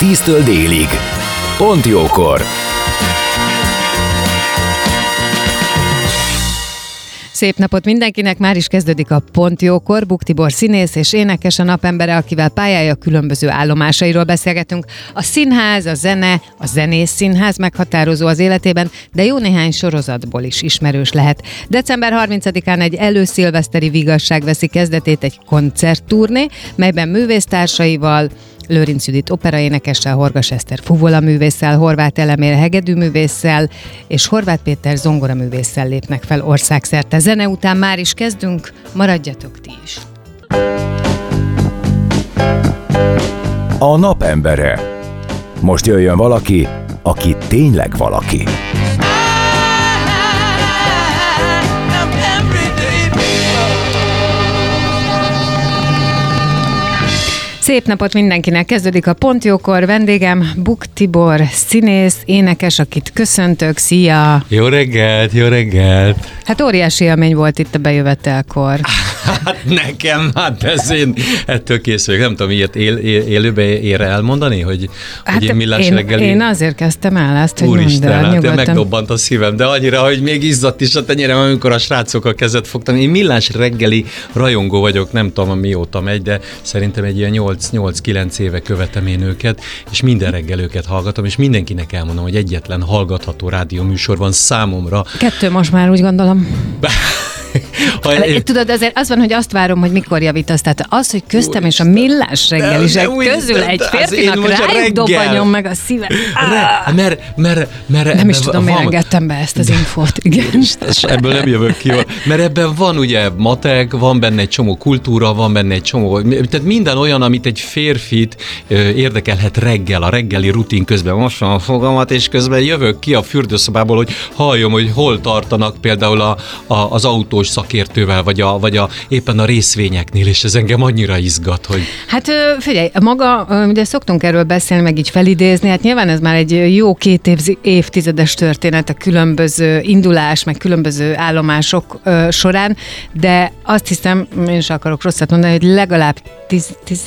10-től délig. Pont jókor! Szép napot mindenkinek, már is kezdődik a Pont Jókor. Buk Tibor színész és énekes a napembere, akivel pályája különböző állomásairól beszélgetünk. A színház, a zene, a zenész színház meghatározó az életében, de jó néhány sorozatból is ismerős lehet. December 30-án egy előszilveszteri vigasság veszi kezdetét egy koncertturné, melyben művésztársaival, Lőrinc Judit operaénekessel, Horgas Eszter fuvola művésszel, Horváth Elemér hegedűművésszel és Horváth Péter zongoraművésszel lépnek fel országszerte. Zene után már is kezdünk, maradjatok ti is! A napembere. Most jöjjön valaki, aki tényleg valaki. Szép napot mindenkinek! Kezdődik a Pontjókor. Vendégem Buk Tibor, színész, énekes, akit köszöntök. Szia! Jó reggelt, jó reggelt! Hát óriási élmény volt itt a bejövetelkor. Hát nekem, hát ez én ettől készülök. Nem tudom, ilyet él, él, élőbe ér elmondani, hogy, Hát hogy én millás én, reggeli... én azért kezdtem el ezt, hogy Úristen, mondd el, hát megdobbant a szívem, de annyira, hogy még izzadt is a tenyerem, amikor a srácokkal kezet fogtam. Én millás reggeli rajongó vagyok, nem tudom mióta megy, de szerintem egy ilyen 8-9 éve követem én őket, és minden reggel őket hallgatom, és mindenkinek elmondom, hogy egyetlen hallgatható rádióműsor van számomra. Kettő most már úgy gondolom. Ha Én... Tudod, azért az van, hogy azt várom, hogy mikor javítasz. Tehát az, hogy köztem és a millás reggelisek De- de közül egy férfinak rájuk dobbanjon meg a szíve. Re, mert, mert, mert Nem is tudom, miért engedtem be ezt az infót. Igen. és ebből nem jövök ki. Mert ebben van ugye matek, van benne egy csomó kultúra, van benne egy csomó, tehát minden olyan, amit egy férfit érdekelhet reggel, a reggeli rutin közben. Van a fogamat, és közben jövök ki a fürdőszobából, hogy halljam, hogy hol tartanak például a, a, az autós szakértővel, vagy, a, vagy a, éppen a részvényeknél, és ez engem annyira izgat, hogy Hát figyelj, maga, ugye szoktunk erről beszélni, meg így felidézni, hát nyilván ez már egy jó két év, évtizedes történet a különböző indulás, meg különböző állomások során, de azt hiszem, én is akarok rosszat mondani, hogy legalább 10, 10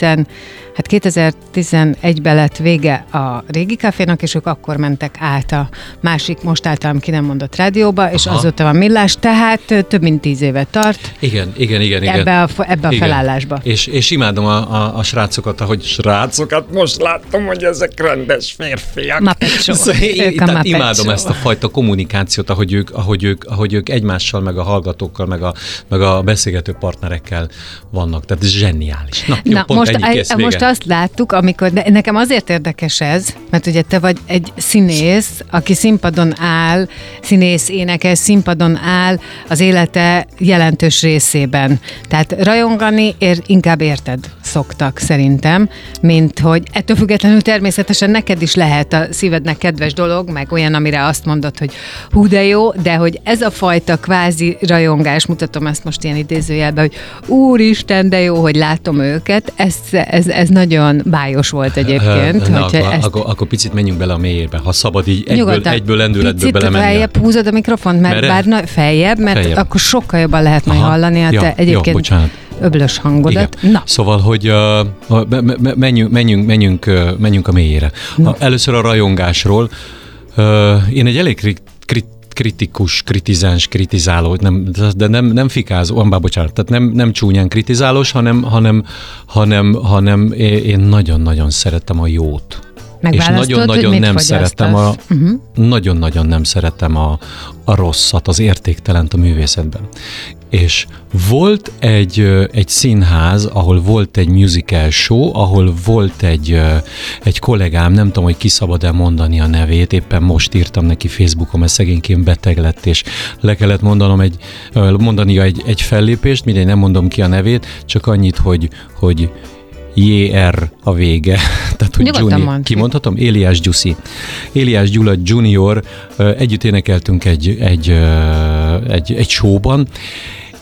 Hát 2011-ben lett vége a régi kafénak, és ők akkor mentek át a másik, most általam ki nem mondott rádióba, és Aha. azóta van millás, tehát több mint tíz évet tart igen, igen, igen, igen. ebbe a, ebbe a Igen. felállásba. És, és imádom a, a, a srácokat, ahogy srácokat, most láttam, hogy ezek rendes férfiak. Show. Szóval én, tehát imádom Show. ezt a fajta kommunikációt, ahogy ők, ahogy ők, ahogy ők egymással, meg a hallgatókkal, meg a, meg a beszélgető partnerekkel vannak. Tehát ez zseniális. Na, jó, Na, pont most, ennyi, kész, vége. Azt láttuk, amikor, de nekem azért érdekes ez, mert ugye te vagy egy színész, aki színpadon áll, színész, énekes, színpadon áll az élete jelentős részében. Tehát rajongani ér, inkább érted szoktak szerintem, mint hogy ettől függetlenül természetesen neked is lehet a szívednek kedves dolog, meg olyan, amire azt mondod, hogy hú de jó, de hogy ez a fajta kvázi rajongás, mutatom ezt most ilyen idézőjelben, hogy úristen, de jó, hogy látom őket, ez, ez, ez nagyon bájos volt egyébként. Na, hogyha akkor, ezt akkor, akkor picit menjünk bele a mélyérbe, ha szabad így egyből, nyugodtan egyből lendületből picit feljebb húzod a mikrofont, mert Merre? bár na, feljebb, mert Feljebb. akkor sokkal jobban lehet majd Aha. hallani a Ja, te jó, egyébként bocsánat. öblös hangodat. Igen. Na, Szóval, hogy uh, me- me- menjünk, menjünk, menjünk, uh, menjünk a mélyére. A, először a rajongásról. Uh, én egy elég kri- kri- kritikus, kritizáns, kritizáló, nem, de nem, nem fikázó, bár bocsánat, tehát nem, nem csúnyán kritizálós, hanem, hanem, hanem, hanem én nagyon-nagyon szeretem a jót. És nagyon-nagyon nem szeretem a. Uh-huh. nagyon-nagyon nem szeretem a, a rosszat, az értéktelent a művészetben. És volt egy, egy színház, ahol volt egy musical show, ahol volt egy, egy kollégám, nem tudom, hogy ki szabad-e mondani a nevét, éppen most írtam neki Facebookon, mert szegényként beteg lett, és le kellett mondanom egy, mondania egy, egy fellépést, mindegy, nem mondom ki a nevét, csak annyit, hogy, hogy JR a vége. Tehát, hogy Nyugodtan Juni, kimondhatom? Éliás Gyuszi. Éliás Gyula Junior, együtt énekeltünk egy, egy, egy, egy showban,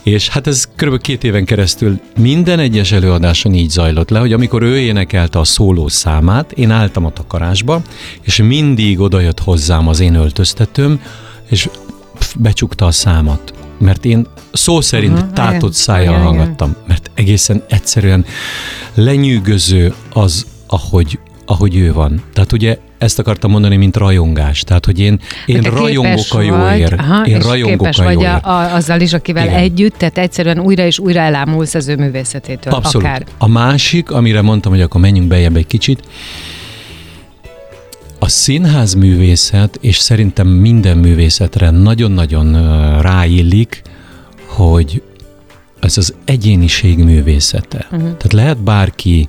és hát ez kb. két éven keresztül minden egyes előadáson így zajlott le, hogy amikor ő énekelte a szóló számát, én álltam a takarásba, és mindig odajött hozzám az én öltöztetőm, és becsukta a számat. Mert én szó szerint uh-huh, tátott szájjal hallgattam, mert egészen egyszerűen lenyűgöző az, ahogy, ahogy ő van. Tehát ugye ezt akartam mondani, mint rajongás. Tehát, hogy én, én képes rajongok a jóért. Aha, Én és rajongok képes a vagy a, jóért. a, azzal is, akivel Igen. együtt, tehát egyszerűen újra és újra elámulsz az ő művészetétől. Abszolút. Akár. A másik, amire mondtam, hogy akkor menjünk bejebb egy kicsit, a színház művészet, és szerintem minden művészetre nagyon-nagyon ráillik, hogy ez az egyéniség művészete. Uh-huh. Tehát lehet bárki,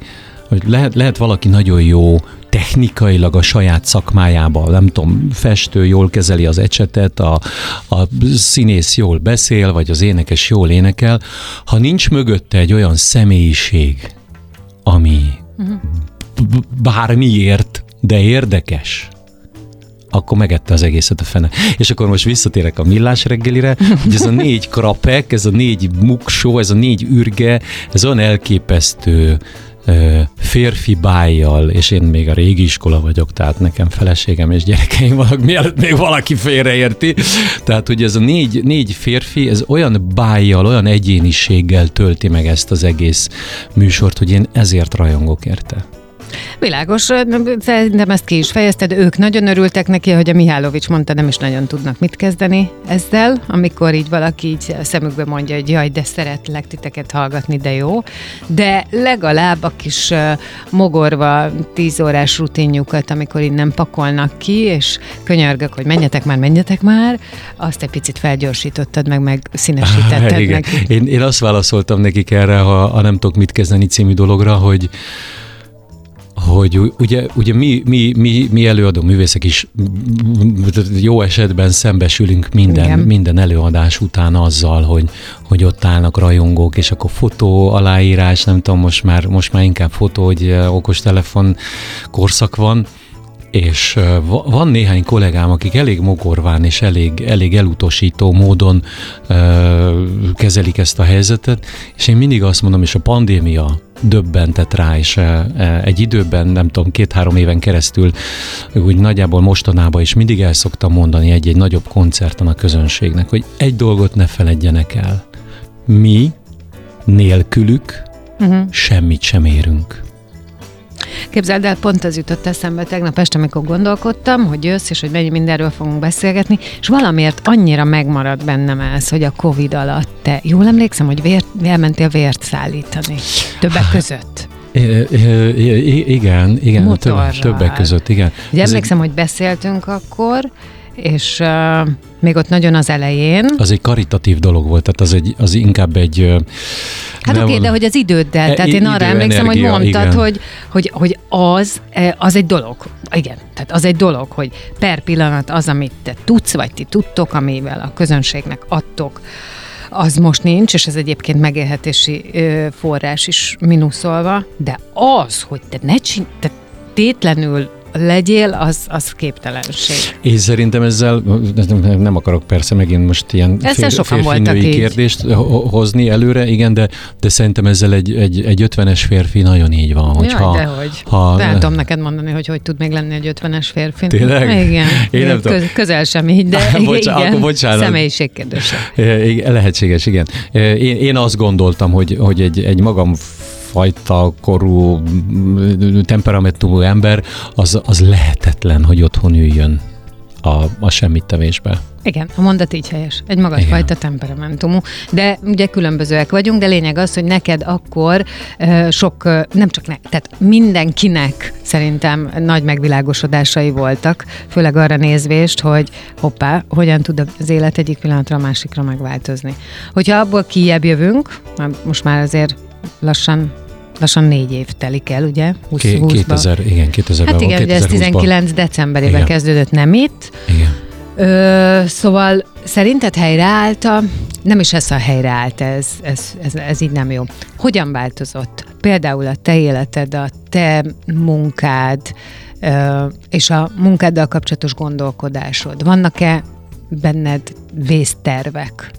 hogy lehet, lehet valaki nagyon jó technikailag a saját szakmájában, nem tudom, festő jól kezeli az ecsetet, a, a színész jól beszél, vagy az énekes jól énekel, ha nincs mögötte egy olyan személyiség, ami b- bármiért, de érdekes, akkor megette az egészet a fene. És akkor most visszatérek a millás reggelire, hogy ez a négy krapek, ez a négy muksó, ez a négy ürge, ez olyan elképesztő férfi bájjal, és én még a régi iskola vagyok, tehát nekem feleségem és gyerekeim vannak, mielőtt még valaki félreérti. Tehát, hogy ez a négy, négy férfi, ez olyan bájjal, olyan egyéniséggel tölti meg ezt az egész műsort, hogy én ezért rajongok érte. Világos, szerintem ezt ki is fejezted. Ők nagyon örültek neki, hogy a Mihálovics mondta, nem is nagyon tudnak mit kezdeni ezzel, amikor így valaki így a szemükbe mondja, hogy jaj, de szeretlek titeket hallgatni, de jó. De legalább a kis mogorva tíz órás rutinjukat, amikor innen pakolnak ki, és könyörgök, hogy menjetek már, menjetek már, azt egy picit felgyorsítottad meg, meg színesítetted Igen. meg. Én, én azt válaszoltam nekik erre, ha, ha nem tudok mit kezdeni című dologra, hogy hogy ugye, ugye mi, mi, mi, mi előadó művészek is jó esetben szembesülünk minden, Igen. minden előadás után azzal, hogy, hogy ott állnak rajongók, és akkor fotó, aláírás, nem tudom, most már, most már inkább fotó, hogy okostelefon korszak van, és van néhány kollégám, akik elég mogorván és elég, elég elutasító módon ö, kezelik ezt a helyzetet, és én mindig azt mondom, és a pandémia döbbentett rá, és ö, ö, egy időben, nem tudom, két-három éven keresztül, úgy nagyjából mostanában is mindig el szoktam mondani egy-egy nagyobb koncerten a közönségnek, hogy egy dolgot ne feledjenek el. Mi nélkülük Uh-huh. semmit sem érünk. Képzeld el, pont az jutott eszembe tegnap este, amikor gondolkodtam, hogy jössz, és hogy mennyi mindenről fogunk beszélgetni, és valamiért annyira megmarad bennem ez, hogy a Covid alatt te, jól emlékszem, hogy vért, elmentél vért szállítani. Többek között. I- i- igen, igen, többek, között, igen. Ugye emlékszem, hogy beszéltünk akkor, és uh, még ott nagyon az elején. az egy karitatív dolog volt, tehát az, egy, az inkább egy... Hát oké, de hogy az időddel, E- tehát én arra emlékszem, hogy energia, mondtad, igen. hogy, hogy, hogy az, eh, az egy dolog. Igen, tehát az egy dolog, hogy per pillanat az, amit te tudsz, vagy ti tudtok, amivel a közönségnek adtok, az most nincs, és ez egyébként megélhetési ö, forrás is minuszolva, de az, hogy te ne csin, te tétlenül legyél, az, az képtelenség. Én szerintem ezzel, nem- akarok persze megint most ilyen Ezzel voltak férfinői kérdést ho- hozni előre, igen, de, de szerintem ezzel egy, egy, egy 50-es férfi nagyon így van, hogyha... Jaj, dehogy. ha, De nem tudom neked mondani, hogy hogy tud még lenni egy 50-es férfi. Tényleg? Igen. Én nem tudom. Köz, közel sem így, de Bocsá- igen. akkor bocsánat. Személyiség kérdése. E, igen, Lehetséges, igen. Én, én azt gondoltam, hogy, hogy egy, egy magam fajta korú temperamentumú ember, az, az lehetetlen, hogy otthon üljön a, a semmittevésbe. Igen, a mondat így helyes. Egy magasfajta temperamentumú. De ugye különbözőek vagyunk, de lényeg az, hogy neked akkor ö, sok, ö, nem csak ne, tehát mindenkinek szerintem nagy megvilágosodásai voltak, főleg arra nézvést, hogy hoppá, hogyan tud az élet egyik pillanatra a másikra megváltozni. Hogyha abból kijebb jövünk, most már azért lassan lassan négy év telik el, ugye? 20, Ké- 20-ba. 2000, igen, 2000 Hát igen, ugye ez 19 decemberében Igen. kezdődött, nem itt. Igen. Ö, szóval szerinted helyreállt a, nem is ez a helyre állt, ez, ez, ez, ez így nem jó. Hogyan változott például a te életed, a te munkád, ö, és a munkáddal kapcsolatos gondolkodásod? Vannak-e benned vésztervek?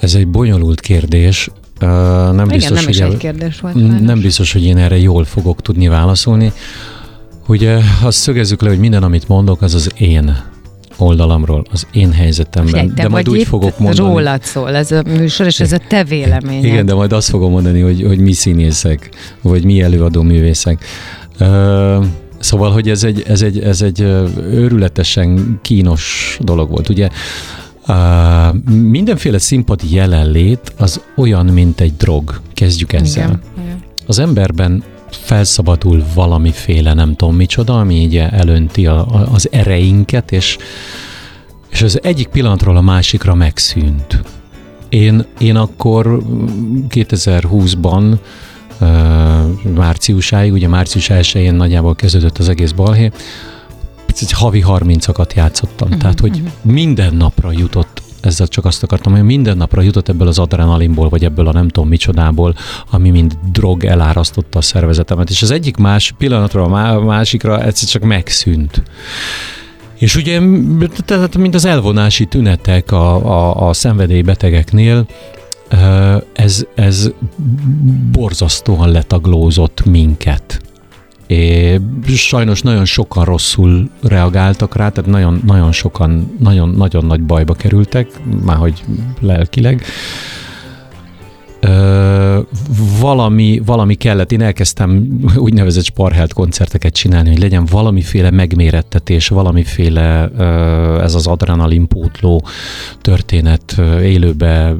Ez egy bonyolult kérdés. Nem Igen, biztos, nem is hogy egy el- kérdés volt. Nem sajnos. biztos, hogy én erre jól fogok tudni válaszolni. Ugye azt szögezzük le, hogy minden, amit mondok, az az én oldalamról, az én helyzetemben. Te de majd úgy fogok mondani. Rólad szól ez a műsor, és ez a te véleményed. Igen, de majd azt fogom mondani, hogy, hogy mi színészek, vagy mi előadó művészek. Ö, Szóval, hogy ez egy, ez egy, ez egy őrületesen kínos dolog volt. Ugye Uh, mindenféle színpadi jelenlét az olyan, mint egy drog. Kezdjük ezzel. Igen. Igen. Az emberben felszabadul valamiféle, nem tudom micsoda, ami így elönti a, a, az ereinket, és, és az egyik pillanatról a másikra megszűnt. Én, én akkor mm, 2020-ban uh, márciusáig, ugye március 1-én nagyjából kezdődött az egész balhé, havi 30-akat játszottam. Uh-huh, Tehát, hogy minden napra jutott ezzel csak azt akartam, hogy minden napra jutott ebből az adrenalinból, vagy ebből a nem tudom micsodából, ami mind drog elárasztotta a szervezetemet. És az egyik más pillanatra a má- másikra egyszer csak megszűnt. És ugye, tehát mint az elvonási tünetek a, a, a szenvedélybetegeknél, ez, ez borzasztóan letaglózott minket. É, sajnos nagyon sokan rosszul reagáltak rá, tehát nagyon, nagyon sokan nagyon, nagyon nagy bajba kerültek, már hogy lelkileg. Ö, valami, valami kellett, én elkezdtem úgynevezett sparhelt koncerteket csinálni, hogy legyen valamiféle megmérettetés, valamiféle ö, ez az adrenalinpótló történet ö, élőbe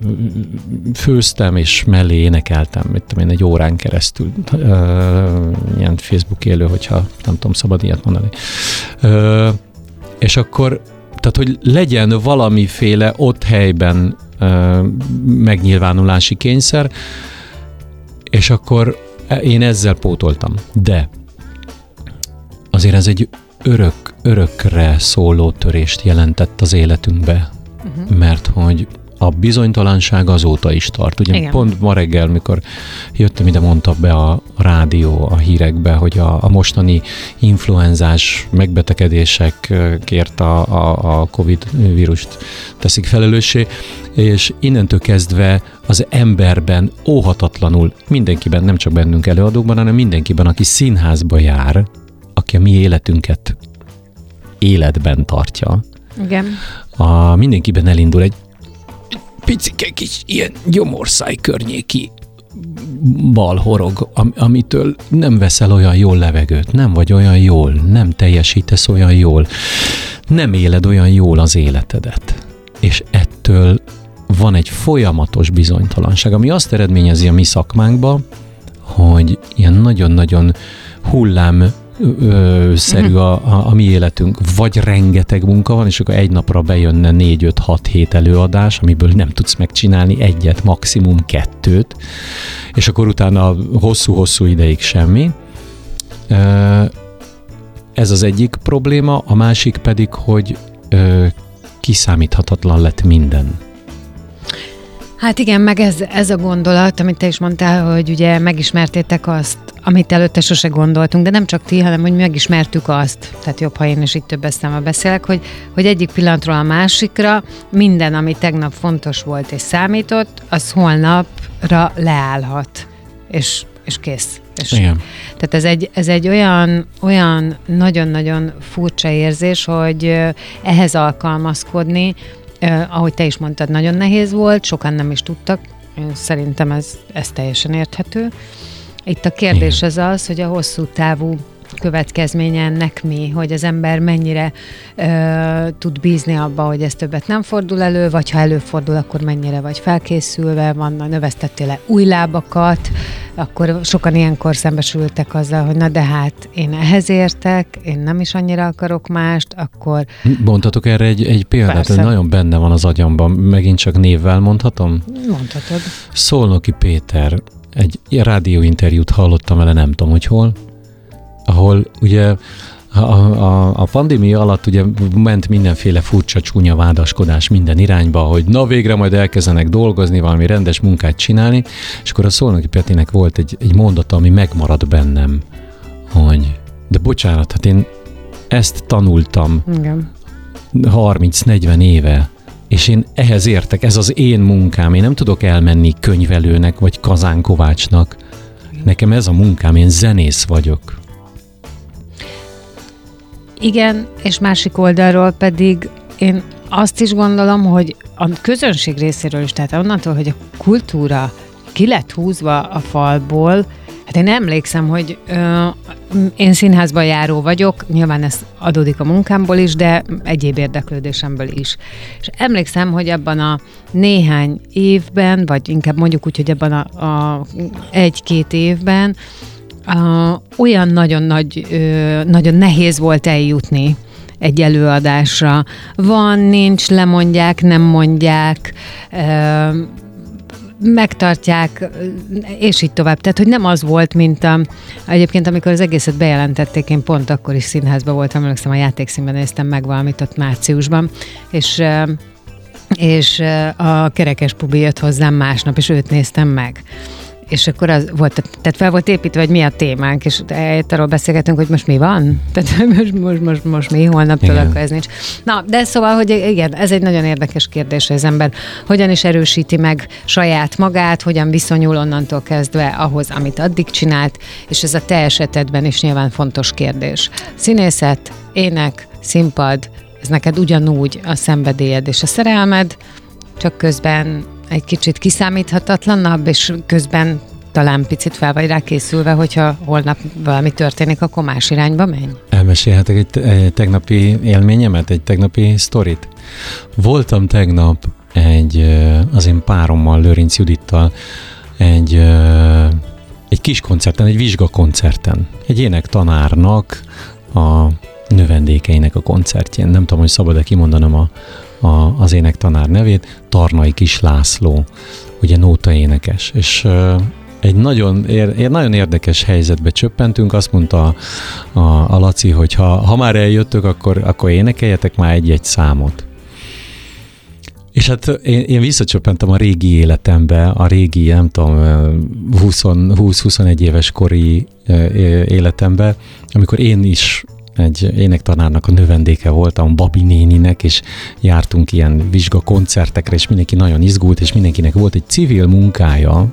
főztem, és mellé énekeltem, mit tudom én, egy órán keresztül, ö, ilyen Facebook élő, hogyha nem tudom, szabad ilyet mondani. Ö, és akkor, tehát, hogy legyen valamiféle ott helyben megnyilvánulási kényszer, és akkor én ezzel pótoltam. De azért ez egy örök, örökre szóló törést jelentett az életünkbe, uh-huh. mert hogy a bizonytalanság azóta is tart. Ugye Igen. Pont ma reggel, mikor jöttem ide, mondta be a rádió a hírekbe, hogy a, a mostani influenzás megbetegedésekért a, a, a Covid vírust teszik felelőssé, és innentől kezdve az emberben óhatatlanul, mindenkiben, nem csak bennünk előadókban, hanem mindenkiben, aki színházba jár, aki a mi életünket életben tartja, Igen. a, mindenkiben elindul egy picike kis ilyen gyomorszáj környéki balhorog, am, amitől nem veszel olyan jól levegőt, nem vagy olyan jól, nem teljesítesz olyan jól, nem éled olyan jól az életedet. És ettől van egy folyamatos bizonytalanság, ami azt eredményezi a mi szakmánkba, hogy ilyen nagyon-nagyon hullám ö, szerű a, a, a mi életünk, vagy rengeteg munka van, és akkor egy napra bejönne 4-5-6-7 előadás, amiből nem tudsz megcsinálni egyet, maximum kettőt, és akkor utána hosszú-hosszú ideig semmi. Ez az egyik probléma, a másik pedig, hogy kiszámíthatatlan lett minden. Hát igen, meg ez, ez a gondolat, amit te is mondtál, hogy ugye megismertétek azt, amit előtte sose gondoltunk, de nem csak ti, hanem hogy megismertük azt, tehát jobb, ha én is itt több eszembe beszélek, hogy, hogy egyik pillanatról a másikra minden, ami tegnap fontos volt és számított, az holnapra leállhat, és, és kész. És Igen. tehát ez egy, ez egy olyan, olyan nagyon-nagyon furcsa érzés, hogy ehhez alkalmazkodni, ahogy te is mondtad, nagyon nehéz volt, sokan nem is tudtak, szerintem ez, ez teljesen érthető. Itt a kérdés Igen. az az, hogy a hosszú távú következménye ennek mi, hogy az ember mennyire ö, tud bízni abba, hogy ez többet nem fordul elő, vagy ha előfordul, akkor mennyire vagy felkészülve, van, növesztettél le új lábakat, akkor sokan ilyenkor szembesültek azzal, hogy na de hát én ehhez értek, én nem is annyira akarok mást, akkor Mondhatok erre egy, egy példát, Persze. nagyon benne van az agyamban, megint csak névvel mondhatom? mondhatod. Szolnoki Péter, egy rádióinterjút hallottam vele, nem tudom, hogy hol, ahol ugye A, a, a pandémia alatt ugye ment mindenféle furcsa csúnya vádaskodás minden irányba, hogy na végre majd elkezdenek dolgozni, valami rendes munkát csinálni, és akkor a Szolnoki Petinek volt egy, egy mondata, ami megmaradt bennem, hogy de bocsánat, hát én ezt tanultam Igen. 30-40 éve, és én ehhez értek, ez az én munkám, én nem tudok elmenni könyvelőnek vagy kazánkovácsnak. Nekem ez a munkám, én zenész vagyok. Igen, és másik oldalról pedig én azt is gondolom, hogy a közönség részéről is, tehát onnantól, hogy a kultúra ki lett húzva a falból, hát én emlékszem, hogy ö, én színházban járó vagyok, nyilván ez adódik a munkámból is, de egyéb érdeklődésemből is. És emlékszem, hogy abban a néhány évben, vagy inkább mondjuk úgy, hogy abban a, a egy-két évben a, olyan nagyon nagy, ö, nagyon nehéz volt eljutni egy előadásra. Van, nincs, lemondják, nem mondják, ö, megtartják, és így tovább. Tehát, hogy nem az volt, mint a, egyébként, amikor az egészet bejelentették, én pont akkor is színházban voltam, emlékszem, a játékszínben néztem meg valamit ott márciusban, és és a kerekes pubi jött hozzám másnap, és őt néztem meg. És akkor az volt, tehát fel volt építve, hogy mi a témánk, és arról beszélgetünk, hogy most mi van? Tehát most, most, most, most mi, holnaptól Igen. akkor ez nincs. Na, de szóval, hogy igen, ez egy nagyon érdekes kérdés, hogy az ember hogyan is erősíti meg saját magát, hogyan viszonyul onnantól kezdve ahhoz, amit addig csinált, és ez a te esetedben is nyilván fontos kérdés. Színészet, ének, színpad, ez neked ugyanúgy a szenvedélyed és a szerelmed, csak közben egy kicsit kiszámíthatatlanabb, és közben talán picit fel vagy rá készülve, hogyha holnap valami történik, akkor más irányba menj. Elmesélhetek egy, egy tegnapi élményemet, egy tegnapi sztorit. Voltam tegnap egy, az én párommal, Lőrinc Judittal, egy, egy kis koncerten, egy vizsgakoncerten. Egy énektanárnak a növendékeinek a koncertjén. Nem tudom, hogy szabad-e kimondanom a, a, az énektanár nevét. Tarnai Kis László, ugye nóta énekes. És egy nagyon, ér, nagyon érdekes helyzetbe csöppentünk. Azt mondta a, a Laci, hogy ha, ha már eljöttök, akkor, akkor énekeljetek már egy-egy számot. És hát én, én visszacsöppentem a régi életembe, a régi, nem tudom, 20-21 éves kori életembe, amikor én is egy énektanárnak a növendéke voltam, Babi néninek, és jártunk ilyen vizsgakoncertekre, és mindenki nagyon izgult, és mindenkinek volt egy civil munkája,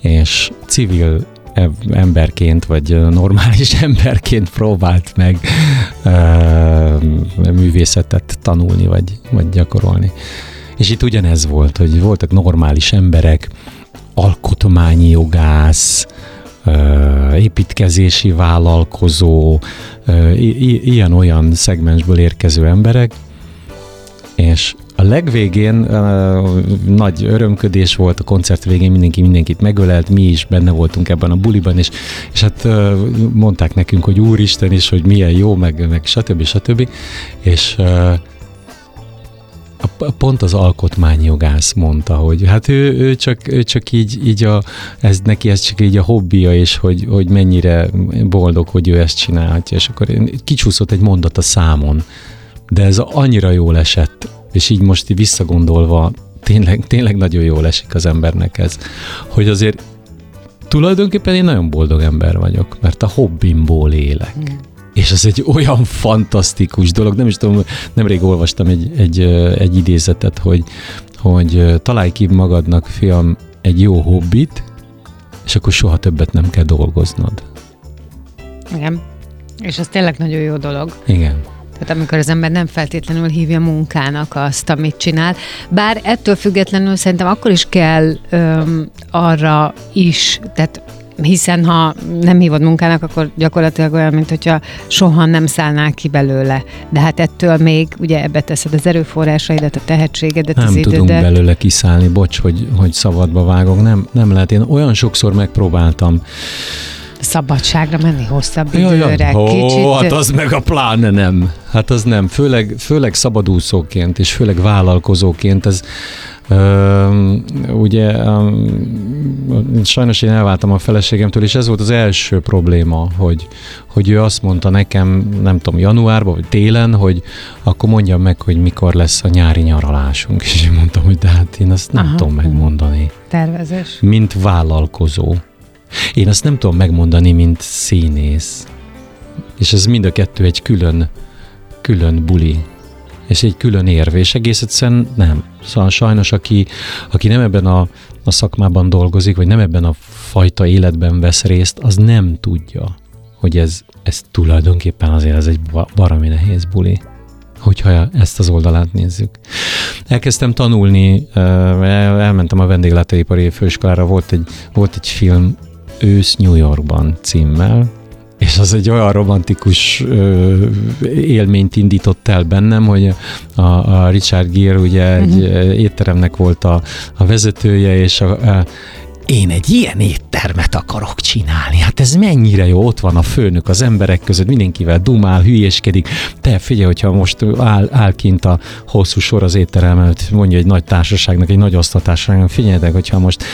és civil emberként, vagy normális emberként próbált meg ö, művészetet tanulni, vagy, vagy gyakorolni. És itt ugyanez volt, hogy voltak normális emberek, alkotmányi jogász, építkezési vállalkozó, ilyen-olyan szegmensből érkező emberek, és a legvégén nagy örömködés volt, a koncert végén mindenki mindenkit megölelt, mi is benne voltunk ebben a buliban, és, és hát mondták nekünk, hogy úristen is, hogy milyen jó, meg, meg stb. stb. És pont az alkotmányjogász mondta, hogy hát ő, ő, csak, ő csak így, így a, ez, neki ez csak így a hobbija, és hogy, hogy mennyire boldog, hogy ő ezt csinálhatja, és akkor kicsúszott egy mondat a számon, de ez annyira jól esett, és így most így visszagondolva tényleg, tényleg nagyon jól esik az embernek ez, hogy azért tulajdonképpen én nagyon boldog ember vagyok, mert a hobbimból élek. Mm. És ez egy olyan fantasztikus dolog, nem is tudom, nemrég olvastam egy, egy, egy idézetet, hogy, hogy találj ki magadnak, fiam, egy jó hobbit, és akkor soha többet nem kell dolgoznod. Igen. És az tényleg nagyon jó dolog. Igen. Tehát amikor az ember nem feltétlenül hívja munkának azt, amit csinál. Bár ettől függetlenül szerintem akkor is kell öm, arra is, tehát hiszen ha nem hívod munkának, akkor gyakorlatilag olyan, mint hogyha soha nem szállnál ki belőle. De hát ettől még ugye ebbe teszed az erőforrásaidat, a tehetségedet, az Nem tudunk idődet. belőle kiszállni, bocs, hogy, hogy szabadba vágok, nem, nem lehet. Én olyan sokszor megpróbáltam. Szabadságra menni hosszabb jaj. időre. Ó, Kicsit hát az meg a pláne nem. Hát az nem. Főleg, főleg szabadúszóként és főleg vállalkozóként ez, ugye sajnos én elváltam a feleségemtől, és ez volt az első probléma, hogy, hogy ő azt mondta nekem, nem tudom, januárban, vagy télen, hogy akkor mondjam meg, hogy mikor lesz a nyári nyaralásunk. És én mondtam, hogy de hát én azt nem Aha. tudom megmondani. Tervezés. Mint vállalkozó. Én azt nem tudom megmondani, mint színész. És ez mind a kettő egy külön, külön buli. És egy külön érv, és egész egyszerűen nem. Szóval sajnos, aki, aki nem ebben a, a szakmában dolgozik, vagy nem ebben a fajta életben vesz részt, az nem tudja, hogy ez, ez tulajdonképpen azért ez egy ba- baromi nehéz buli hogyha ezt az oldalát nézzük. Elkezdtem tanulni, el- elmentem a vendéglátóipari főiskolára, volt egy, volt egy film Ősz New Yorkban címmel, és az egy olyan romantikus ö, élményt indított el bennem, hogy a, a Richard Gere ugye egy uh-huh. étteremnek volt a, a vezetője, és a, a, én egy ilyen éttermet akarok csinálni. Hát ez mennyire jó, ott van a főnök az emberek között, mindenkivel dumál, hülyéskedik. Te figyelj, hogyha most áll, áll kint a hosszú sor az étterem előtt, mondja egy nagy társaságnak, egy nagy osztatárságnak, figyeljetek, hogyha most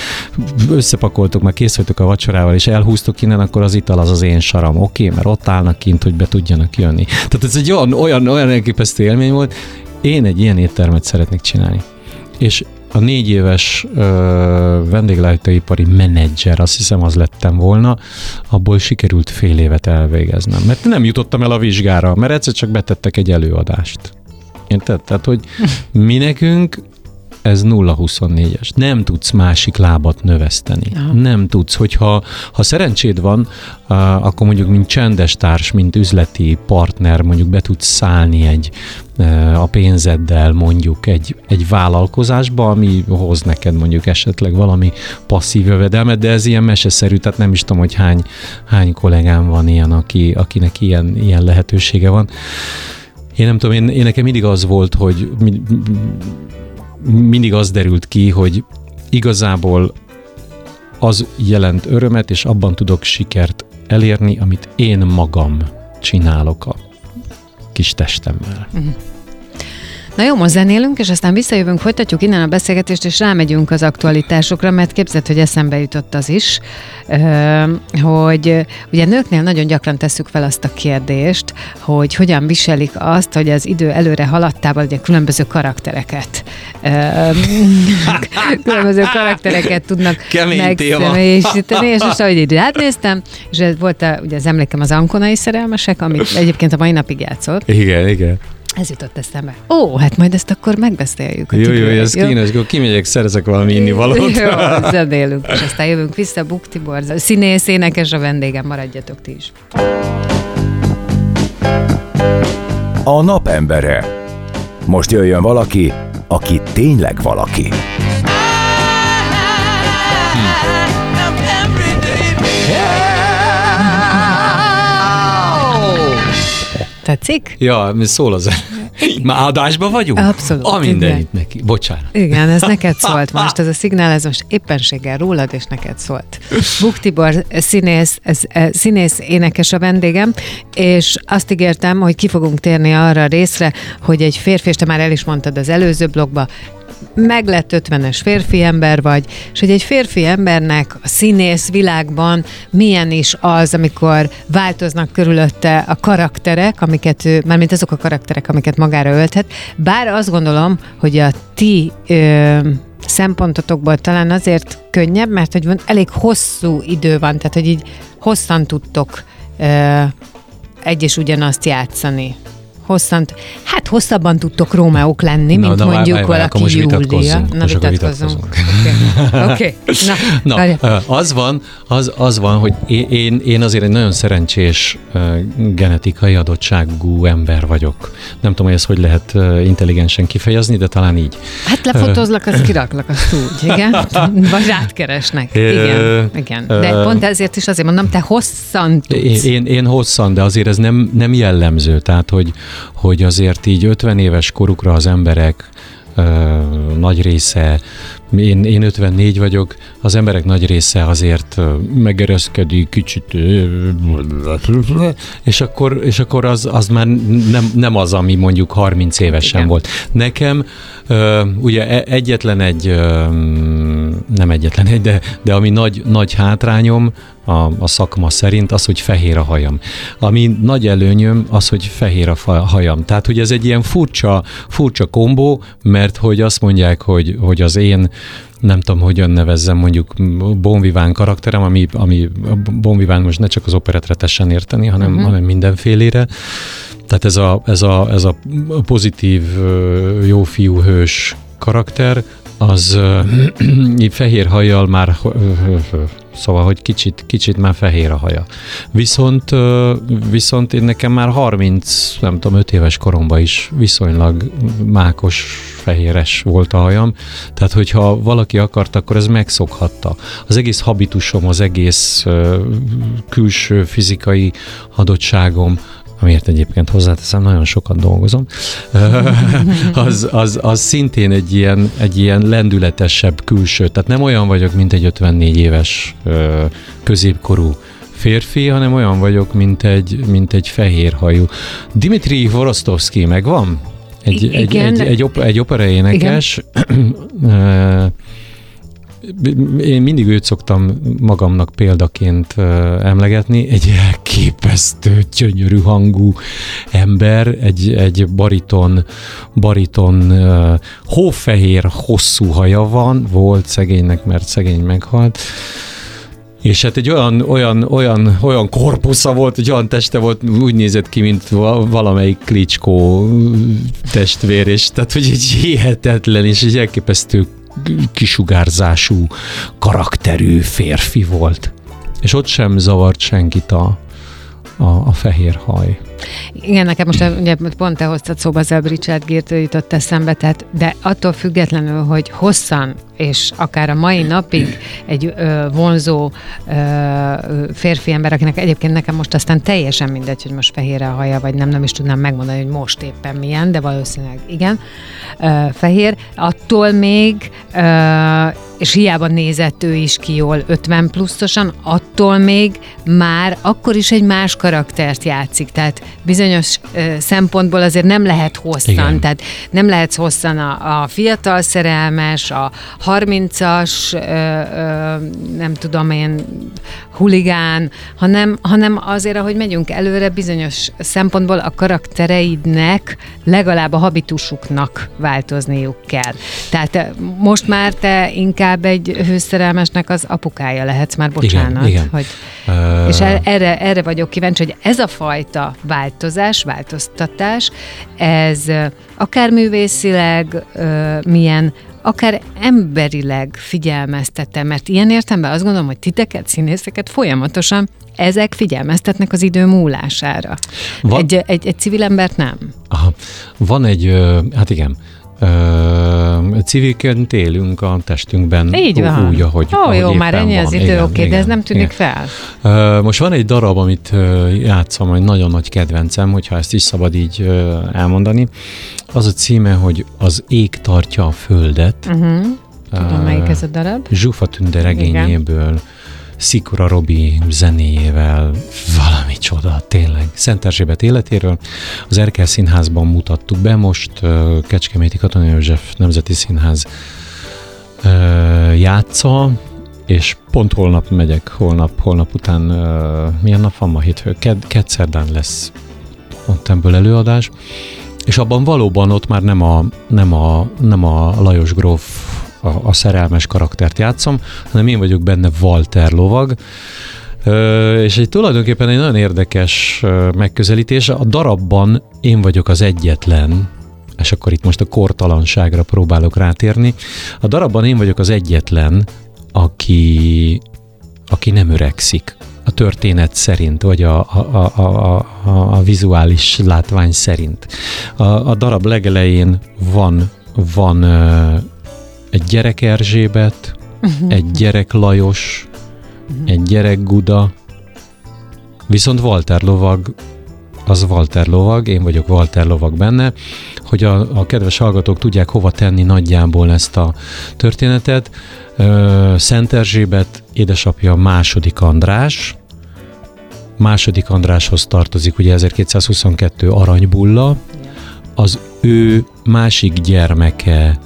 összepakoltok, meg kész a vacsorával, és elhúztok innen, akkor az ital az az én saram, oké, okay, mert ott állnak kint, hogy be tudjanak jönni. Tehát ez egy olyan, olyan, olyan elképesztő élmény volt. Én egy ilyen éttermet szeretnék csinálni. És a négy éves vendéglátóipari menedzser, azt hiszem az lettem volna, abból sikerült fél évet elvégeznem. Mert nem jutottam el a vizsgára, mert egyszer csak betettek egy előadást. Érted? Tehát, hogy mi nekünk ez 0-24-es. Nem tudsz másik lábat növeszteni. Aha. Nem tudsz, hogyha ha szerencséd van, uh, akkor mondjuk mint csendes társ, mint üzleti partner mondjuk be tudsz szállni egy uh, a pénzeddel mondjuk egy, egy vállalkozásba, ami hoz neked mondjuk esetleg valami passzív jövedelmet, de ez ilyen meseszerű, tehát nem is tudom, hogy hány, hány kollégám van ilyen, aki, akinek ilyen, ilyen lehetősége van. Én nem tudom, én, én nekem mindig az volt, hogy mindig az derült ki, hogy igazából az jelent örömet, és abban tudok sikert elérni, amit én magam csinálok a kis testemmel. Na jó, most zenélünk, és aztán visszajövünk, folytatjuk innen a beszélgetést, és rámegyünk az aktualitásokra, mert képzeld, hogy eszembe jutott az is, hogy ugye nőknél nagyon gyakran tesszük fel azt a kérdést, hogy hogyan viselik azt, hogy az idő előre haladtával ugye különböző karaktereket különböző karaktereket tudnak megszemélyisíteni, és most ahogy így átnéztem, és ez volt a, ugye az emlékem az Ankonai szerelmesek, amit egyébként a mai napig játszott, Igen, igen. Ez jutott eszembe. Ó, hát majd ezt akkor megbeszéljük. Jó, jó, ez kínos, akkor kimegyek, szerezek valami innivalót. Jó, zenélünk, és aztán jövünk vissza. Buk Tibor, színész, énekes a vendégem, maradjatok ti is. A napembere. Most jöjjön valaki, aki tényleg valaki. Tetszik? Ja, szól az Már adásban vagyunk? Abszolút, A igen. mindenit neki. Bocsánat. Igen, ez neked szólt most, ez a szignál, ez most éppenséggel rólad, és neked szólt. Buk Tibor, színész, ez, eh, színész énekes a vendégem, és azt ígértem, hogy ki fogunk térni arra a részre, hogy egy férfi, és te már el is mondtad az előző blogba, meglett 50-es férfi ember vagy, és hogy egy férfi embernek a színész világban milyen is az, amikor változnak körülötte a karakterek, amiket ő, mármint azok a karakterek, amiket magára ölthet. Bár azt gondolom, hogy a ti ö, szempontotokból talán azért könnyebb, mert hogy van, elég hosszú idő van, tehát hogy így hosszan tudtok ö, egy és ugyanazt játszani. Hosszan, hát hosszabban tudtok Rómeók lenni, Na, mint na, mondjuk várj, várj, valaki most Júlia. Na, Most vitatkozzunk. Oké, okay. na, Na, várjál. ö, az van, az, az van, hogy én- én, én azért egy nagyon szerencsés genetikai adottságú ember vagyok. Nem tudom, hogy ezt hogy lehet intelligensen kifejezni, de talán így. Hát lefotózlak, azt kiraklak, azt úgy, igen? Vagy rátkeresnek. Ö, Igen, igen. De pont ezért is azért mondom, te hosszan Én, tudsz. én, én hosszan, de azért ez nem, nem jellemző. Tehát, hogy, hogy azért így 50 éves korukra az emberek nagy része én, én 54 vagyok, az emberek nagy része azért megereszkedik, kicsit, és akkor, és akkor az, az már nem, nem az, ami mondjuk 30 évesen Igen. volt. Nekem ugye e- egyetlen egy, nem egyetlen egy, de, de ami nagy, nagy hátrányom a, a szakma szerint az, hogy fehér a hajam. Ami nagy előnyöm az, hogy fehér a hajam. Tehát, hogy ez egy ilyen furcsa, furcsa kombó, mert hogy azt mondják, hogy, hogy az én nem tudom, hogyan nevezzem mondjuk Bonviván karakterem, ami, ami Bonviván most ne csak az operetre tessen érteni, hanem, uh-huh. hanem mindenfélére. Tehát ez a, ez a, ez a pozitív, jó fiú hős karakter, az fehér hajjal már, szóval, hogy kicsit, kicsit már fehér a haja. Viszont, viszont én nekem már 30, nem tudom, 5 éves koromban is viszonylag mákos, fehéres volt a hajam, tehát hogyha valaki akart, akkor ez megszokhatta. Az egész habitusom, az egész külső fizikai adottságom, amiért egyébként hozzáteszem, nagyon sokat dolgozom, az, az, az szintén egy ilyen, egy ilyen lendületesebb külső. Tehát nem olyan vagyok, mint egy 54 éves középkorú férfi, hanem olyan vagyok, mint egy, mint egy fehérhajú. Dimitri Vorostovski megvan? Egy, I- egy, igen. egy, egy, op, egy opera énekes. Én mindig őt szoktam magamnak példaként emlegetni, egy elképesztő, gyönyörű hangú ember, egy, egy bariton, bariton hófehér, hosszú haja van, volt szegénynek, mert szegény meghalt, és hát egy olyan, olyan, olyan, olyan korpusza volt, egy olyan teste volt, úgy nézett ki, mint va- valamelyik klicskó testvér, és tehát, hogy egy hihetetlen, és egy elképesztő kisugárzású, karakterű férfi volt. És ott sem zavart senkit a, a, a fehér haj. Igen, nekem most ugye pont te hoztad szóba az Richard Gere-t jutott eszembe, tehát, de attól függetlenül, hogy hosszan és akár a mai napig egy ö, vonzó ö, férfi ember, akinek egyébként nekem most aztán teljesen mindegy, hogy most fehér a haja, vagy nem, nem is tudnám megmondani, hogy most éppen milyen, de valószínűleg igen, ö, fehér, attól még ö, és hiába nézett ő is ki jól 50 pluszosan, attól még már akkor is egy más karaktert játszik. Tehát bizonyos ö, szempontból azért nem lehet hosszan. Igen. Tehát nem lehetsz hosszan a, a fiatal szerelmes, a 30-as, ö, ö, nem tudom én, huligán, hanem, hanem azért, ahogy megyünk előre, bizonyos szempontból a karaktereidnek legalább a habitusuknak változniuk kell. Tehát most már te inkább egy hőszerelmesnek az apukája lehetsz, már bocsánat. igen. Hogy, Ö, és er- erre, erre vagyok kíváncsi, hogy ez a fajta változás, változtatás, ez akár művészileg milyen, akár emberileg figyelmeztete, mert ilyen értemben azt gondolom, hogy titeket, színészeket folyamatosan ezek figyelmeztetnek az idő múlására. Va- Egy, egy, egy civil embert nem. Aha. Van egy, hát igen, Ö, civilként élünk a testünkben Így van. úgy, ahogy, Ó, ahogy jó, már ennyi az van. idő, Igen, oké, de igen, ez nem tűnik igen. fel. Ö, Most van egy darab, amit játszom, egy nagyon nagy kedvencem, hogyha ezt is szabad így elmondani. Az a címe, hogy Az ég tartja a földet. Uh-huh. Tudom, melyik ez a darab. Zsufa Tünde regényéből, Szikora Robi zenéjével, valami csoda, tényleg. Szent Erzsébet életéről. Az Erkel Színházban mutattuk be, most Kecskeméti Katona József Nemzeti Színház játsza, és pont holnap megyek, holnap, holnap után, milyen nap van ma hétfő? Ked, kedszerdán lesz ott ebből előadás, és abban valóban ott már nem a, nem a, nem a Lajos gróf a, a szerelmes karaktert játszom, hanem én vagyok benne Walter lovag, és egy tulajdonképpen egy nagyon érdekes megközelítés. A darabban én vagyok az egyetlen, és akkor itt most a kortalanságra próbálok rátérni. A darabban én vagyok az egyetlen, aki, aki nem öregszik a történet szerint, vagy a, a, a, a, a, a vizuális látvány szerint. A, a darab legelején van, van egy gyerek Erzsébet, egy gyerek Lajos, egy gyerek Guda, viszont Walter lovag az Walter lovag, én vagyok Walter lovag benne, hogy a, a kedves hallgatók tudják hova tenni nagyjából ezt a történetet. Szent Erzsébet édesapja második András, második Andráshoz tartozik ugye 1222 aranybulla, az ő másik gyermeke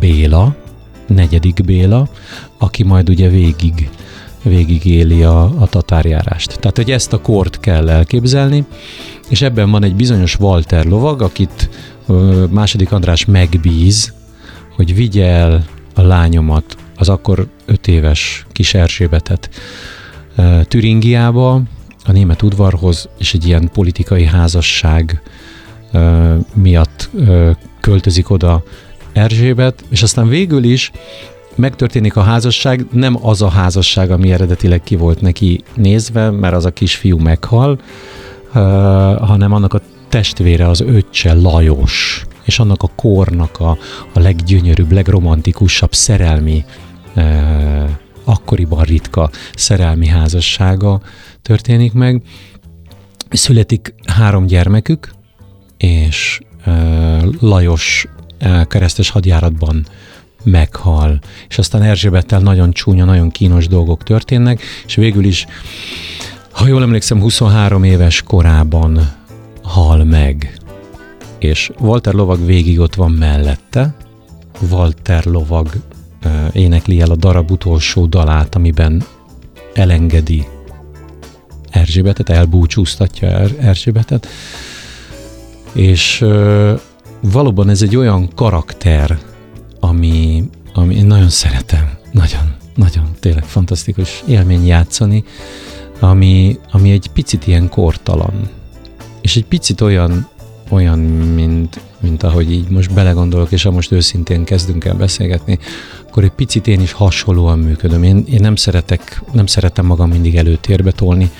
Béla, negyedik Béla, aki majd ugye végig végigéli a, a tatárjárást. Tehát, hogy ezt a kort kell elképzelni, és ebben van egy bizonyos Walter lovag, akit második András megbíz, hogy vigye el a lányomat, az akkor öt éves kis Erzsébetet Türingiába, a német udvarhoz, és egy ilyen politikai házasság miatt költözik oda Erzsébet, és aztán végül is megtörténik a házasság, nem az a házasság, ami eredetileg ki volt neki nézve, mert az a kisfiú meghal, hanem annak a testvére, az öccse Lajos, és annak a kornak a, a leggyönyörűbb, legromantikusabb szerelmi, uh, akkoriban ritka szerelmi házassága történik meg. Születik három gyermekük, és Lajos keresztes hadjáratban meghal. És aztán Erzsébettel nagyon csúnya, nagyon kínos dolgok történnek, és végül is, ha jól emlékszem, 23 éves korában hal meg. És Walter Lovag végig ott van mellette. Walter Lovag énekli el a darab utolsó dalát, amiben elengedi Erzsébetet, elbúcsúztatja er- Erzsébetet, és valóban ez egy olyan karakter, ami, ami én nagyon szeretem, nagyon, nagyon tényleg fantasztikus élmény játszani, ami, ami egy picit ilyen kortalan, és egy picit olyan, olyan mint, mint ahogy így most belegondolok, és ha most őszintén kezdünk el beszélgetni, akkor egy picit én is hasonlóan működöm. Én, én nem szeretek, nem szeretem magam mindig előtérbe tolni.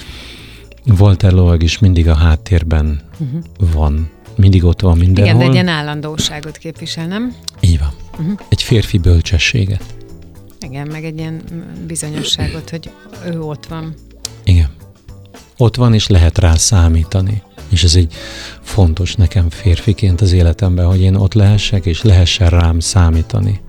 Walter Loag is mindig a háttérben uh-huh. van. Mindig ott van mindenhol. Igen, de egy ilyen állandóságot képvisel, nem? Így van uh-huh. egy férfi bölcsességet. Igen, meg egy ilyen bizonyosságot, hogy ő ott van. Igen. Ott van, és lehet rá számítani. És ez egy fontos nekem férfiként az életemben, hogy én ott lehessek, és lehessen rám számítani.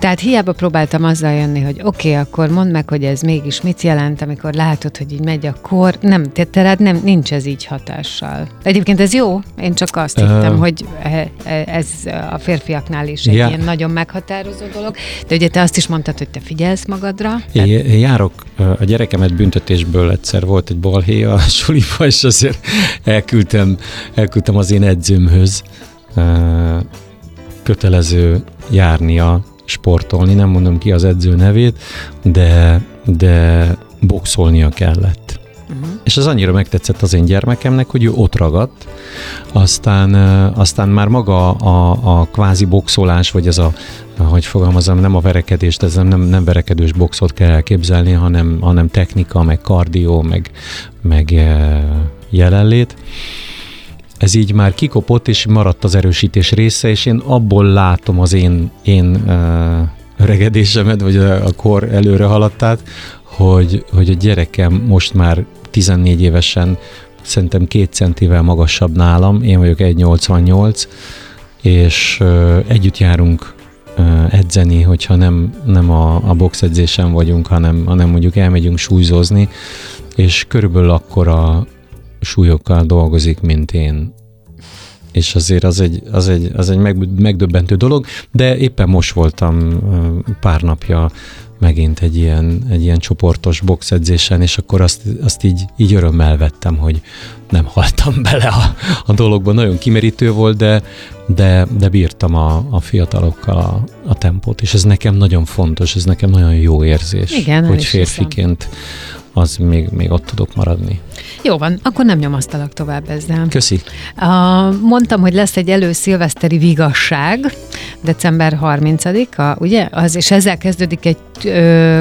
Tehát hiába próbáltam azzal jönni, hogy oké, okay, akkor mondd meg, hogy ez mégis mit jelent, amikor látod, hogy így megy a kor. Nem, tehát nem, nincs ez így hatással. Egyébként ez jó, én csak azt uh, hittem, hogy e, e, ez a férfiaknál is egy yeah. ilyen nagyon meghatározó dolog. De ugye te azt is mondtad, hogy te figyelsz magadra. Tehát... Én járok a gyerekemet büntetésből egyszer volt egy balhé a suliba, és azért elküldtem, elküldtem az én edzőmhöz kötelező járnia sportolni, nem mondom ki az edző nevét, de, de boxolnia kellett. Uh-huh. És az annyira megtetszett az én gyermekemnek, hogy ő ott ragadt, aztán, aztán már maga a, a kvázi boxolás, vagy ez a, hogy fogalmazom, nem a verekedés, ez nem, nem verekedős boxot kell elképzelni, hanem, hanem technika, meg kardió, meg, meg jelenlét ez így már kikopott, és maradt az erősítés része, és én abból látom az én, én öregedésemet, vagy a, a kor előre haladtát, hogy, hogy a gyerekem most már 14 évesen szerintem két centivel magasabb nálam, én vagyok 1,88, és uh, együtt járunk uh, edzeni, hogyha nem, nem a, a box edzésen vagyunk, hanem, hanem mondjuk elmegyünk súlyzozni, és körülbelül akkor a, súlyokkal dolgozik, mint én. És azért az egy, az egy, az egy megdöbbentő dolog, de éppen most voltam pár napja megint egy ilyen, egy ilyen csoportos boxedzésen, és akkor azt, azt így, így örömmel vettem, hogy nem haltam bele a, a dologba. Nagyon kimerítő volt, de, de, de bírtam a, a fiatalokkal a, a tempót, és ez nekem nagyon fontos, ez nekem nagyon jó érzés, Igen, hogy férfiként hiszem az még, még ott tudok maradni. Jó van, akkor nem nyomasztalak tovább ezzel. Köszi. Uh, mondtam, hogy lesz egy előszilveszteri vigasság, december 30-a, ugye? Az, és ezzel kezdődik egy ö,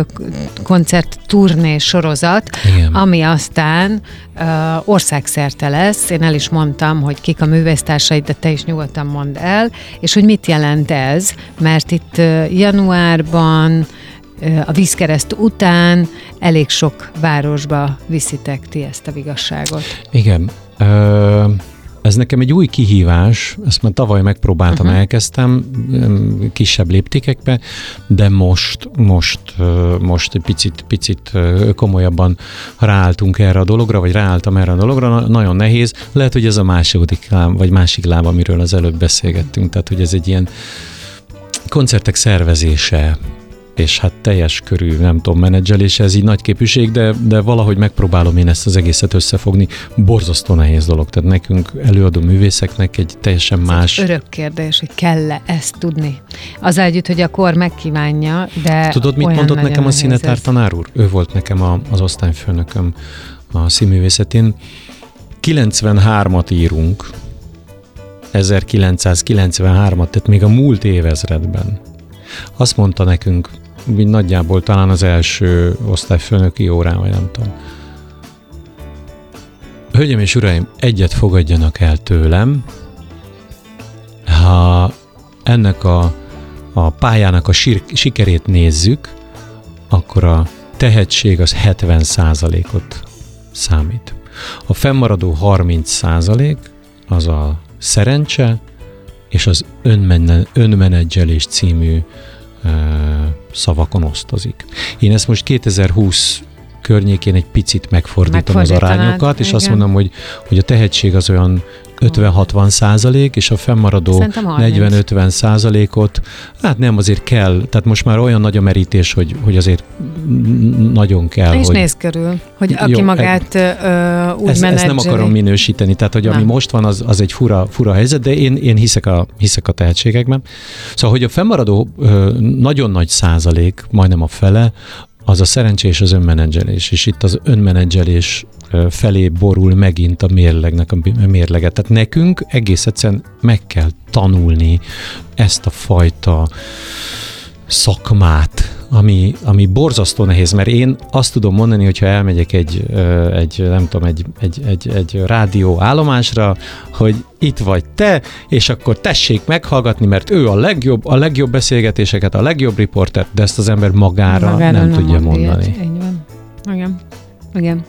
koncert turné sorozat, Igen. ami aztán ö, országszerte lesz. Én el is mondtam, hogy kik a művésztársaid, de te is nyugodtan mondd el, és hogy mit jelent ez, mert itt januárban a vízkereszt után elég sok városba viszitek ti ezt a vigasságot. Igen. Ö, ez nekem egy új kihívás, ezt már tavaly megpróbáltam, uh-huh. elkezdtem em, kisebb léptékekbe, de most, most, most egy picit, picit komolyabban ráálltunk erre a dologra, vagy ráálltam erre a dologra, Na- nagyon nehéz. Lehet, hogy ez a második láb, vagy másik láb, amiről az előbb beszélgettünk, tehát hogy ez egy ilyen koncertek szervezése, és hát teljes körű, nem tudom, menedzselése, ez így nagy képűség, de, de valahogy megpróbálom én ezt az egészet összefogni. Borzasztó nehéz dolog, tehát nekünk előadó művészeknek egy teljesen más... Örök kérdés, hogy kell-e ezt tudni. Az együtt, hogy a kor megkívánja, de Tudod, mit mondott nekem a színetár ez. tanár úr? Ő volt nekem a, az osztályfőnököm a színművészetén. 93-at írunk, 1993-at, tehát még a múlt évezredben. Azt mondta nekünk, úgy nagyjából talán az első osztályfőnöki órán, vagy nem tudom. Hölgyeim és uraim, egyet fogadjanak el tőlem, ha ennek a, a pályának a sir, sikerét nézzük, akkor a tehetség az 70%-ot számít. A fennmaradó 30% az a szerencse és az önmenedzselés című szavakon osztozik. Én ezt most 2020 környékén egy picit megfordítom az arányokat, és azt igen. mondom, hogy, hogy a tehetség az olyan 50-60 százalék, és a fennmaradó Szerintem 30. 40-50 százalékot, hát nem, azért kell, tehát most már olyan nagy a merítés, hogy, hogy azért nagyon kell, És hogy... néz körül, hogy aki Jó, magát ö, úgy ezt, ezt nem menedzseli. akarom minősíteni, tehát hogy ami Nem. most van, az, az egy fura, fura helyzet, de én, én hiszek, a, hiszek a tehetségekben. Szóval, hogy a fennmaradó ö, nagyon nagy százalék, majdnem a fele, az a szerencsés az önmenedzselés, és itt az önmenedzselés felé borul megint a mérlegnek a mérleget. Tehát nekünk egész egyszerűen meg kell tanulni ezt a fajta szakmát, ami, ami borzasztó nehéz, mert én azt tudom mondani, hogyha elmegyek egy, egy nem tudom, egy, egy, egy, egy rádió állomásra, hogy itt vagy te, és akkor tessék meghallgatni, mert ő a legjobb, a legjobb beszélgetéseket, a legjobb riporter, de ezt az ember magára, Magáról nem, tudja mond ilyet. mondani. Így van. Igen. Igen.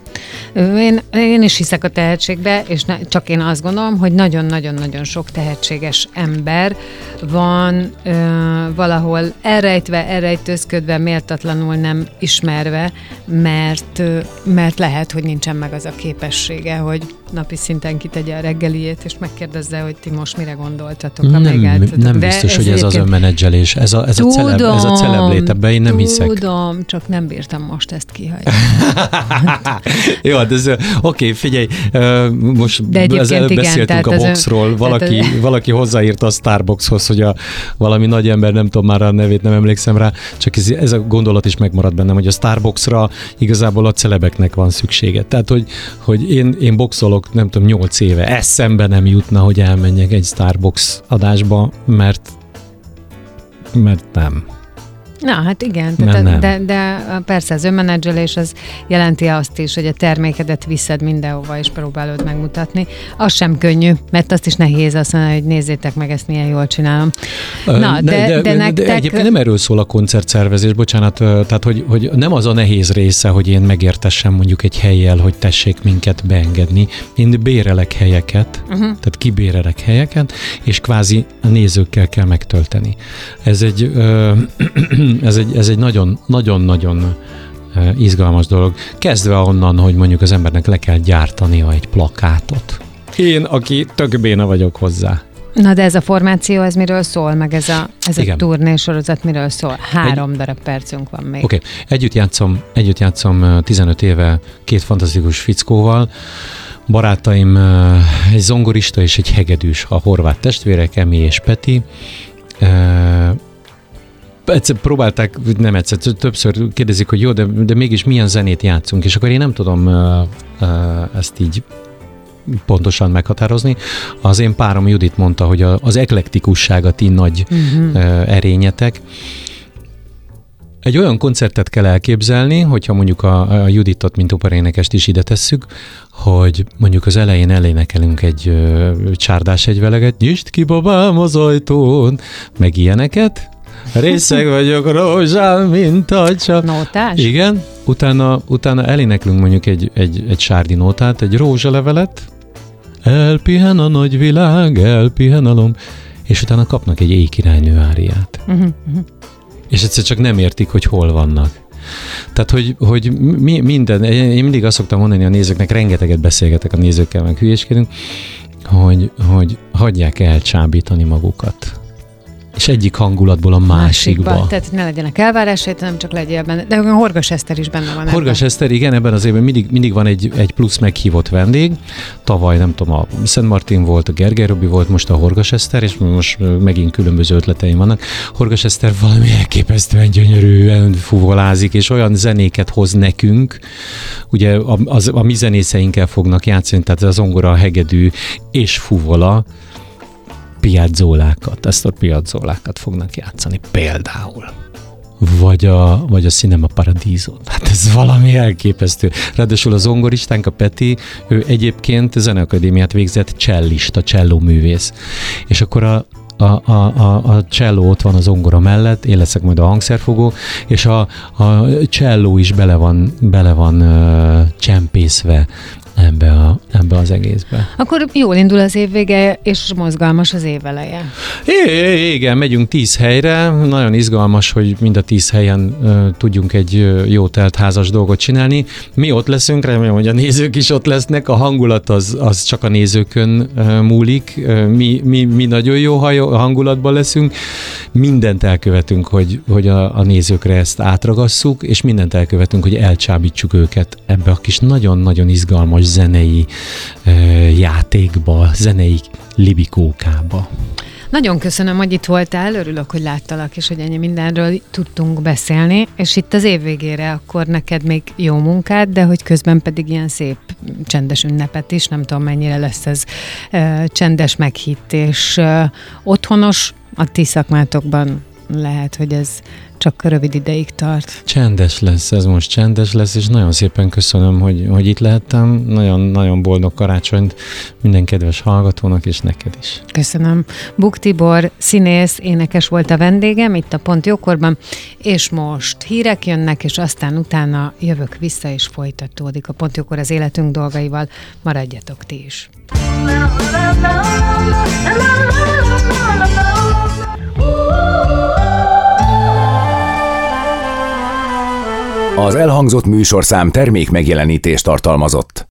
Én, én is hiszek a tehetségbe, és ne, csak én azt gondolom, hogy nagyon-nagyon-nagyon sok tehetséges ember van ö, valahol elrejtve, elrejtőzködve, méltatlanul nem ismerve, mert, ö, mert lehet, hogy nincsen meg az a képessége, hogy napi szinten kitegye a reggeliét, és megkérdezze, hogy ti most mire gondoltatok, Nem, amíg nem De biztos, hogy ez az önmenedzselés, ez a, ez a, celeb, ez a celeblét, ebben én nem hiszek. Tudom, csak nem bírtam most ezt kihagyni. Jó, hát ez, oké, figyelj, most De az előbb igen, beszéltünk a ez ön- boxról, valaki, tehát valaki hozzáírta a Starbuckshoz, hogy a valami nagy ember, nem tudom már a nevét, nem emlékszem rá, csak ez, ez a gondolat is megmaradt bennem, hogy a Starbucksra igazából a celebeknek van szüksége. Tehát, hogy, hogy én, én boxolok, nem tudom, 8 éve, eszembe nem jutna, hogy elmenjek egy Starbucks adásba, mert mert nem. Na, hát igen, de, nem. de, de persze az önmenedzselés az jelenti azt is, hogy a termékedet viszed mindenhova és próbálod megmutatni. Az sem könnyű, mert azt is nehéz azt mondani, hogy nézzétek meg, ezt milyen jól csinálom. Na, de- de, de nektek- de egyébként nem erről szól a koncertszervezés, bocsánat, tehát hogy, hogy nem az a nehéz része, hogy én megértessem mondjuk egy helyjel, hogy tessék minket beengedni. Én bérelek helyeket, uh-huh. tehát kibérelek helyeket, és kvázi a nézőkkel kell megtölteni. Ez egy, ö, ez egy, ez egy nagyon, nagyon-nagyon ö, izgalmas dolog. Kezdve onnan, hogy mondjuk az embernek le kell gyártania egy plakátot. Én, aki tök béna vagyok hozzá. Na, de ez a formáció, ez miről szól, meg ez a, ez a Igen. turnésorozat miről szól? Három darab percünk van még. Oké, okay. együtt játszom, együtt játszom ö, 15 éve két fantasztikus fickóval. Barátaim ö, egy zongorista és egy hegedűs, a horvát testvérek, Emi és Peti. Egyszer próbálták, nem egyszer, többször kérdezik, hogy jó, de, de mégis milyen zenét játszunk, és akkor én nem tudom ö, ö, ezt így pontosan meghatározni. Az én párom Judit mondta, hogy a, az eklektikusság a ti nagy Uh-huh. ö, erényetek. Egy olyan koncertet kell elképzelni, hogyha mondjuk a, a Juditot, mint operénekest is ide tesszük, hogy mondjuk az elején elénekelünk egy ö, csárdás egyveleget, nyisd ki babám az ajtón, meg ilyeneket, Részeg vagyok rózsám, mint a csak. Nótás? Igen, utána, utána eléneklünk mondjuk egy, egy, egy sárdi nótát, egy rózsalevelet, elpihen a nagy világ, elpihen a lom, és utána kapnak egy éjkirálynő áriát. Uh-huh, uh-huh. És egyszer csak nem értik, hogy hol vannak. Tehát, hogy, hogy mi, minden, én mindig azt szoktam mondani a nézőknek, rengeteget beszélgetek a nézőkkel, meg hülyéskedünk, hogy, hogy hagyják elcsábítani magukat és egyik hangulatból a másikba. másikba. Tehát ne legyenek elvárásai, nem csak legyél benne. De a Horgas Eszter is benne van. Horgas ebben. Eszter, igen, ebben az évben mindig, mindig van egy, egy plusz meghívott vendég. Tavaly, nem tudom, a Szent Martin volt, a Gergely Robi volt, most a Horgas Eszter, és most megint különböző ötleteim vannak. Horgas Eszter valami elképesztően gyönyörűen fuvolázik, és olyan zenéket hoz nekünk, ugye a, az, a mi zenészeinkkel fognak játszani, tehát az ongora, a hegedű és fuvola, piazzólákat, ezt a piazzólákat fognak játszani például. Vagy a, vagy a Cinema Paradiso. Hát ez valami elképesztő. Ráadásul az zongoristánk, a Peti, ő egyébként zeneakadémiát végzett csellista, cselló művész. És akkor a, a, a, a, a cselló ott van az ongora mellett, én leszek majd a hangszerfogó, és a, a cselló is bele van, bele van uh, csempészve ebbe, a, ebbe az egészbe. Akkor jól indul az év vége, és mozgalmas az év eleje. É, igen, megyünk tíz helyre, nagyon izgalmas, hogy mind a tíz helyen uh, tudjunk egy jó telt házas dolgot csinálni. Mi ott leszünk, remélem, hogy a nézők is ott lesznek, a hangulat az, az csak a nézőkön uh, múlik, uh, mi, mi, mi nagyon jó hangulatban leszünk, mindent elkövetünk, hogy, hogy a, a nézőkre ezt átragasszuk, és mindent elkövetünk, hogy elcsábítsuk őket ebbe a kis nagyon-nagyon izgalmas zenei játékba, zenei libikókába. Nagyon köszönöm, hogy itt voltál, örülök, hogy láttalak, és hogy ennyi mindenről tudtunk beszélni, és itt az év végére akkor neked még jó munkád, de hogy közben pedig ilyen szép csendes ünnepet is, nem tudom mennyire lesz ez ö, csendes meghitt, és ö, otthonos a ti szakmátokban lehet, hogy ez csak rövid ideig tart. Csendes lesz, ez most csendes lesz, és nagyon szépen köszönöm, hogy, hogy itt lehettem. Nagyon-nagyon boldog karácsonyt minden kedves hallgatónak, és neked is. Köszönöm. Buk Tibor, színész, énekes volt a vendégem itt a Pont Jókorban, és most hírek jönnek, és aztán utána jövök vissza, és folytatódik a Pont Jókor az életünk dolgaival. Maradjatok ti is. Az elhangzott műsorszám termék megjelenítést tartalmazott.